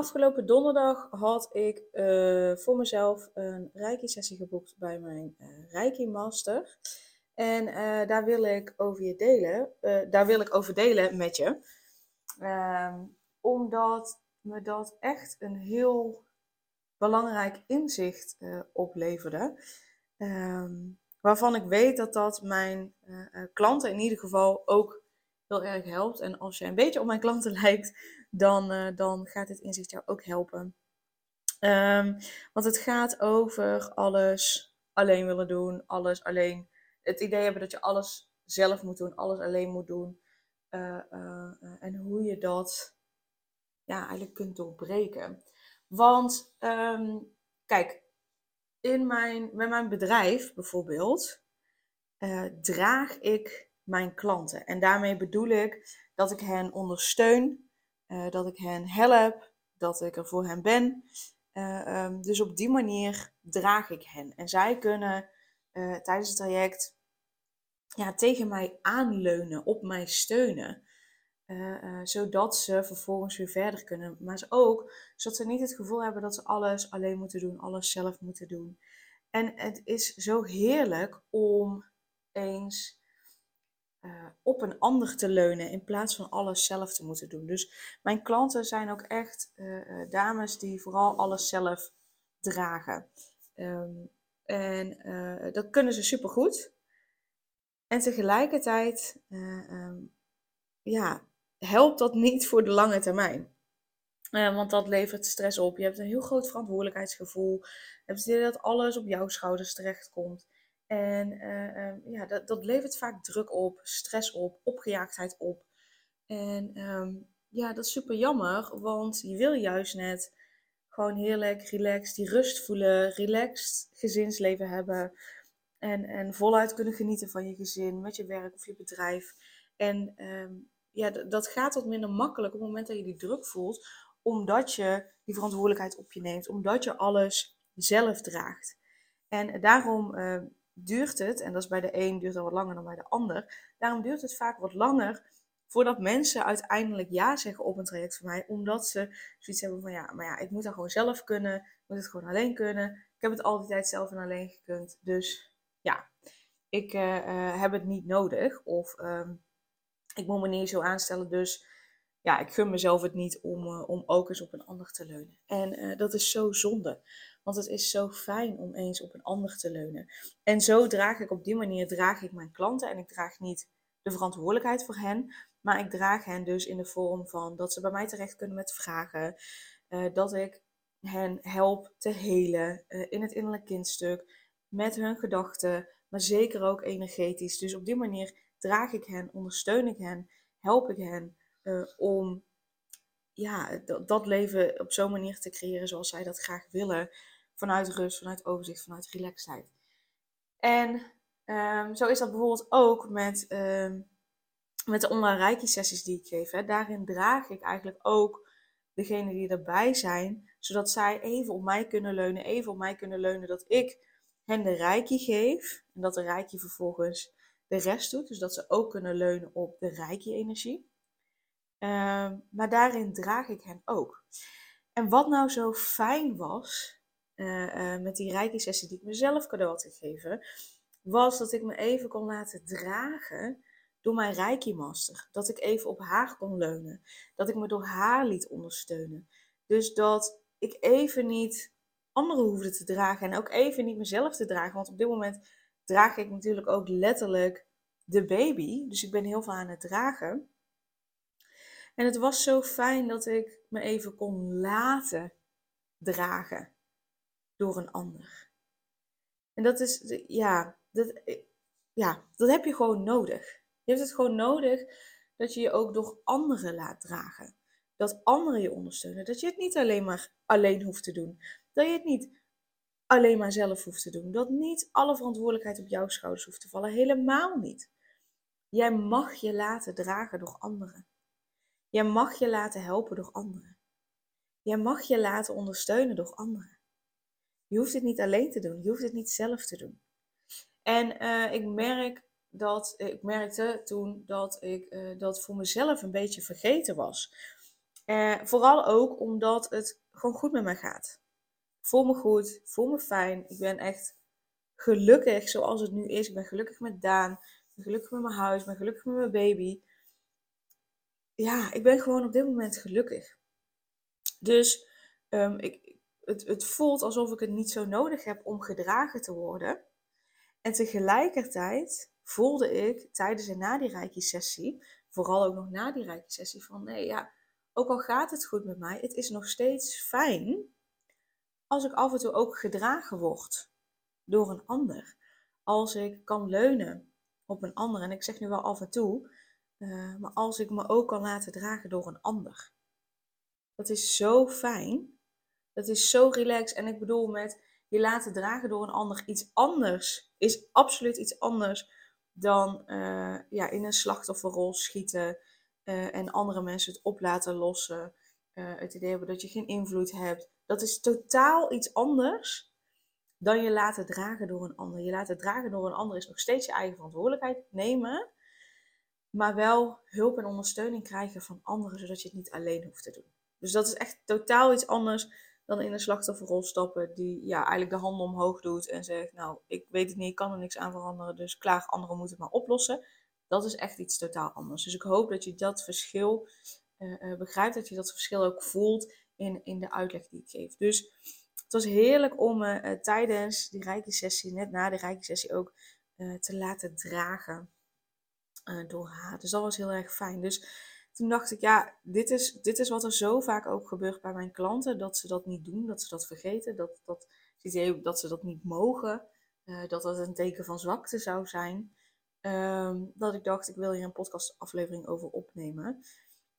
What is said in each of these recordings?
Afgelopen donderdag had ik uh, voor mezelf een Reiki-sessie geboekt bij mijn uh, Reiki-master. En uh, daar wil ik over je delen. daar wil ik over delen met je. Ehm, omdat me dat echt een heel belangrijk inzicht opleverde. Um, waarvan ik weet dat dat mijn klanten in ieder geval ook heel erg helpt. En als je een beetje op mijn klanten lijkt, dan, uh, dan gaat dit inzicht jou ook helpen. Um, want het gaat over alles alleen willen doen, alles alleen. Het idee hebben dat je alles zelf moet doen, alles alleen moet doen. Uh, uh, en hoe je dat ja, eigenlijk kunt doorbreken. Want um, kijk, in mijn, met mijn bedrijf bijvoorbeeld draag ik mijn klanten. En daarmee bedoel ik dat ik hen ondersteun uh, dat ik hen help, dat ik er voor hen ben. Uh, um, dus op die manier draag ik hen. En zij kunnen uh, tijdens het traject ja, tegen mij aanleunen, op mij steunen. zodat ze vervolgens weer verder kunnen. Maar ze ook zodat ze niet het gevoel hebben dat ze alles alleen moeten doen, alles zelf moeten doen. En het is zo heerlijk om eens uh, op een ander te leunen in plaats van alles zelf te moeten doen. Dus mijn klanten zijn ook echt uh, dames die vooral alles zelf dragen. Um, en dat kunnen ze supergoed. En tegelijkertijd um, ja, helpt dat niet voor de lange termijn. want dat levert stress op. Je hebt een heel groot verantwoordelijkheidsgevoel. Je hebt het idee dat alles op jouw schouders terechtkomt. En uh, um, ja, dat, dat levert vaak druk op, stress op, opgejaagdheid op. En um, ja, dat is super jammer, want je wil juist net gewoon heerlijk, relaxed, die rust voelen, relaxed gezinsleven hebben. En, en voluit kunnen genieten van je gezin, met je werk of je bedrijf. En um, ja, dat gaat wat minder makkelijk op het moment dat je die druk voelt, omdat je die verantwoordelijkheid op je neemt, omdat je alles zelf draagt. En daarom duurt het, en dat is bij de een duurt het wat langer dan bij de ander, daarom duurt het vaak wat langer voordat mensen uiteindelijk ja zeggen op een traject van mij, omdat ze zoiets hebben van ja, maar ja, ik moet dat gewoon zelf kunnen, ik moet het gewoon alleen kunnen. Ik heb het altijd zelf en alleen gekund, dus ja, ik uh, uh, heb het niet nodig of uh, ik moet me niet zo aanstellen, dus ja, ik gun mezelf het niet om, uh, om ook eens op een ander te leunen. En dat is zo zonde. Want het is zo fijn om eens op een ander te leunen. En zo draag ik op die manier draag ik mijn klanten. En ik draag niet de verantwoordelijkheid voor hen. Maar ik draag hen dus in de vorm van dat ze bij mij terecht kunnen met vragen. Uh, dat ik hen help te helen uh, in het innerlijk kindstuk. Met hun gedachten. Maar zeker ook energetisch. Dus op die manier draag ik hen, ondersteun ik hen, help ik hen uh, om ja, dat, dat leven op zo'n manier te creëren zoals zij dat graag willen. Vanuit rust, vanuit overzicht, vanuit relaxedheid. En um, zo is dat bijvoorbeeld ook met, um, met de online reiki sessies die ik geef. Hè. Daarin draag ik eigenlijk ook degene die erbij zijn, zodat zij even op mij kunnen leunen, even op mij kunnen leunen dat ik hen de reiki geef. En dat de reiki vervolgens de rest doet. Dus dat ze ook kunnen leunen op de reiki-energie. Um, maar daarin draag ik hen ook. En wat nou zo fijn was uh, uh, met die reiki-sessie die ik mezelf cadeau had gegeven, was dat ik me even kon laten dragen door mijn reiki-master. Dat ik even op haar kon leunen. Dat ik me door haar liet ondersteunen. Dus dat ik even niet anderen hoefde te dragen en ook even niet mezelf te dragen. Want op dit moment draag ik natuurlijk ook letterlijk de baby. Dus ik ben heel veel aan het dragen. En het was zo fijn dat ik me even kon laten dragen door een ander. En dat is, ja, dat, ja, dat heb je gewoon nodig. Je hebt het gewoon nodig dat je je ook door anderen laat dragen. dat anderen je ondersteunen. Dat je het niet alleen maar alleen hoeft te doen. Dat je het niet alleen maar zelf hoeft te doen. Dat niet alle verantwoordelijkheid op jouw schouders hoeft te vallen. Helemaal niet. Jij mag je laten dragen door anderen. Jij mag je laten helpen door anderen. Jij mag je laten ondersteunen door anderen. Je hoeft het niet alleen te doen. Je hoeft het niet zelf te doen. En uh, ik merk dat ik merkte toen dat ik uh, dat voor mezelf een beetje vergeten was. Vooral ook omdat het gewoon goed met me gaat. Ik voel me goed, voel me fijn. Ik ben echt gelukkig zoals het nu is. Ik ben gelukkig met Daan. Ik ben gelukkig met mijn huis. Ik ben gelukkig met mijn baby. Ja, ik ben gewoon op dit moment gelukkig. Dus um, ik, het, het voelt alsof ik het niet zo nodig heb om gedragen te worden. En tegelijkertijd voelde ik tijdens en na die reiki-sessie, vooral ook nog na die reiki-sessie, van nee, ja, ook al gaat het goed met mij, het is nog steeds fijn als ik af en toe ook gedragen word door een ander. Als ik kan leunen op een ander, en ik zeg nu wel af en toe, uh, maar als ik me ook kan laten dragen door een ander. Dat is zo fijn. Dat is zo relaxed. En ik bedoel met je laten dragen door een ander iets anders is absoluut iets anders dan uh, ja, in een slachtofferrol schieten uh, en andere mensen het op laten lossen. Het idee hebben dat je geen invloed hebt. Dat is totaal iets anders dan je laten dragen door een ander. Je laten dragen door een ander is nog steeds je eigen verantwoordelijkheid nemen, maar wel hulp en ondersteuning krijgen van anderen, zodat je het niet alleen hoeft te doen. Dus dat is echt totaal iets anders dan in een slachtofferrol stappen die ja, eigenlijk de handen omhoog doet en zegt, nou, ik weet het niet, ik kan er niks aan veranderen, dus klaar, anderen moeten het maar oplossen. Dat is echt iets totaal anders. Dus ik hoop dat je dat verschil uh, begrijpt, dat je dat verschil ook voelt in, in de uitleg die ik geef. Dus het was heerlijk om uh, tijdens die rijke sessie, net na de rijke sessie ook, te laten dragen door haar. Dus dat was heel erg fijn. Dus toen dacht ik, ja, dit is, dit is wat er zo vaak ook gebeurt bij mijn klanten. Dat ze dat niet doen, dat ze dat vergeten, dat, dat, dat ze dat niet mogen. Uh, dat dat een teken van zwakte zou zijn. Ehm, dat ik dacht, ik wil hier een podcastaflevering over opnemen.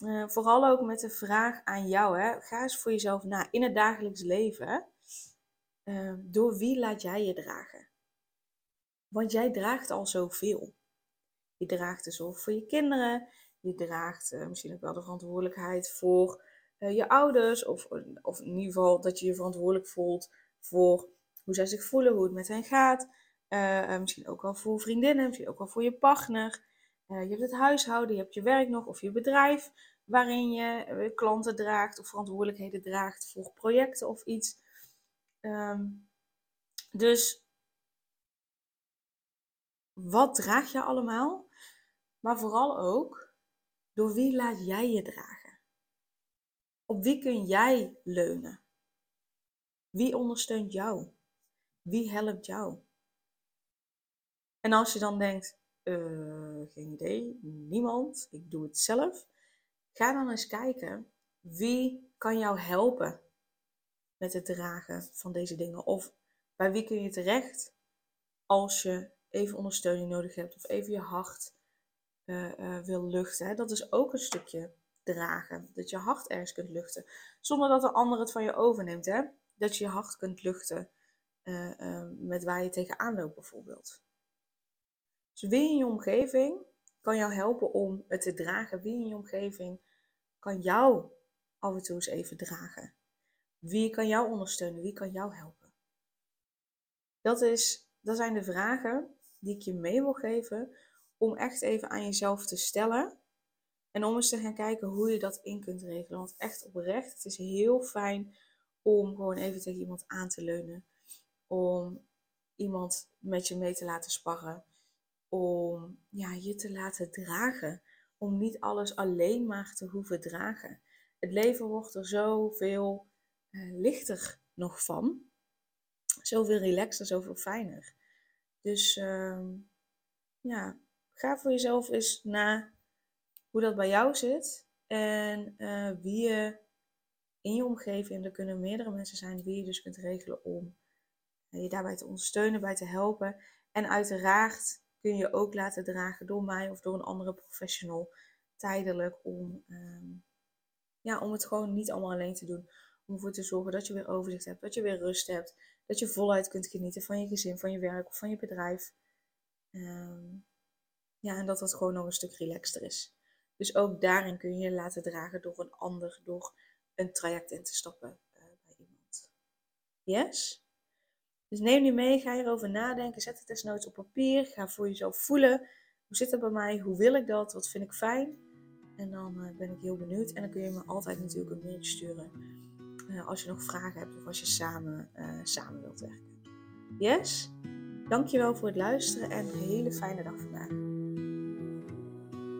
Uh, vooral ook met de vraag aan jou, hè. ga eens voor jezelf na. In het dagelijks leven, uh, door wie laat jij je dragen? Want jij draagt al zoveel. Je draagt de zorg voor je kinderen, je draagt uh, misschien ook wel de verantwoordelijkheid voor uh, je ouders. Of, of in ieder geval dat je je verantwoordelijk voelt voor hoe zij zich voelen, hoe het met hen gaat. Uh, misschien ook wel voor vriendinnen, misschien ook wel voor je partner. je hebt het huishouden, je hebt je werk nog of je bedrijf waarin je klanten draagt of verantwoordelijkheden draagt voor projecten of iets. Um, dus wat draag je allemaal? Maar vooral ook, door wie laat jij je dragen? Op wie kun jij leunen? Wie ondersteunt jou? Wie helpt jou? En als je dan denkt, uh, geen idee, niemand, ik doe het zelf. Ga dan eens kijken, wie kan jou helpen met het dragen van deze dingen? Of bij wie kun je terecht als je even ondersteuning nodig hebt of even je hart uh, wil luchten. Dat is ook een stukje dragen. Dat je hart ergens kunt luchten. Zonder dat de ander het van je overneemt. Hè? Dat je je hart kunt luchten uh, met waar je tegenaan loopt bijvoorbeeld. Dus wie in je omgeving kan jou helpen om het te dragen? Wie in je omgeving kan jou af en toe eens even dragen? Wie kan jou ondersteunen? Wie kan jou helpen? Dat, is, dat zijn de vragen die ik je mee wil geven om echt even aan jezelf te stellen. En om eens te gaan kijken hoe je dat in kunt regelen. Want echt oprecht, het is heel fijn om gewoon even tegen iemand aan te leunen. Om iemand met je mee te laten sparren. Om ja, je te laten dragen. Om niet alles alleen maar te hoeven dragen. Het leven wordt er zoveel uh, lichter nog van. Zoveel relaxter, zoveel fijner. Dus uh, ja, ga voor jezelf eens na hoe dat bij jou zit. En uh, wie je in je omgeving, er kunnen meerdere mensen zijn, wie je dus kunt regelen om eh, je daarbij te ondersteunen, bij te helpen. En uiteraard kun je ook laten dragen door mij of door een andere professional tijdelijk om um, ja, om het gewoon niet allemaal alleen te doen. Om ervoor te zorgen dat je weer overzicht hebt, dat je weer rust hebt. Dat je voluit kunt genieten van je gezin, van je werk of van je bedrijf. Ehm, ja, en dat dat gewoon nog een stuk relaxter is. Dus ook daarin kun je je laten dragen door een ander, door een traject in te stappen uh, bij iemand. Yes? Dus neem die mee, ga hierover nadenken, zet het desnoods op papier, ga voor jezelf voelen. Hoe zit het bij mij? Hoe wil ik dat? Wat vind ik fijn? En dan uh, ben ik heel benieuwd. En dan kun je me altijd natuurlijk een mailtje sturen uh, als je nog vragen hebt of als je samen, samen wilt werken. Yes? Dankjewel voor het luisteren en een hele fijne dag vandaag.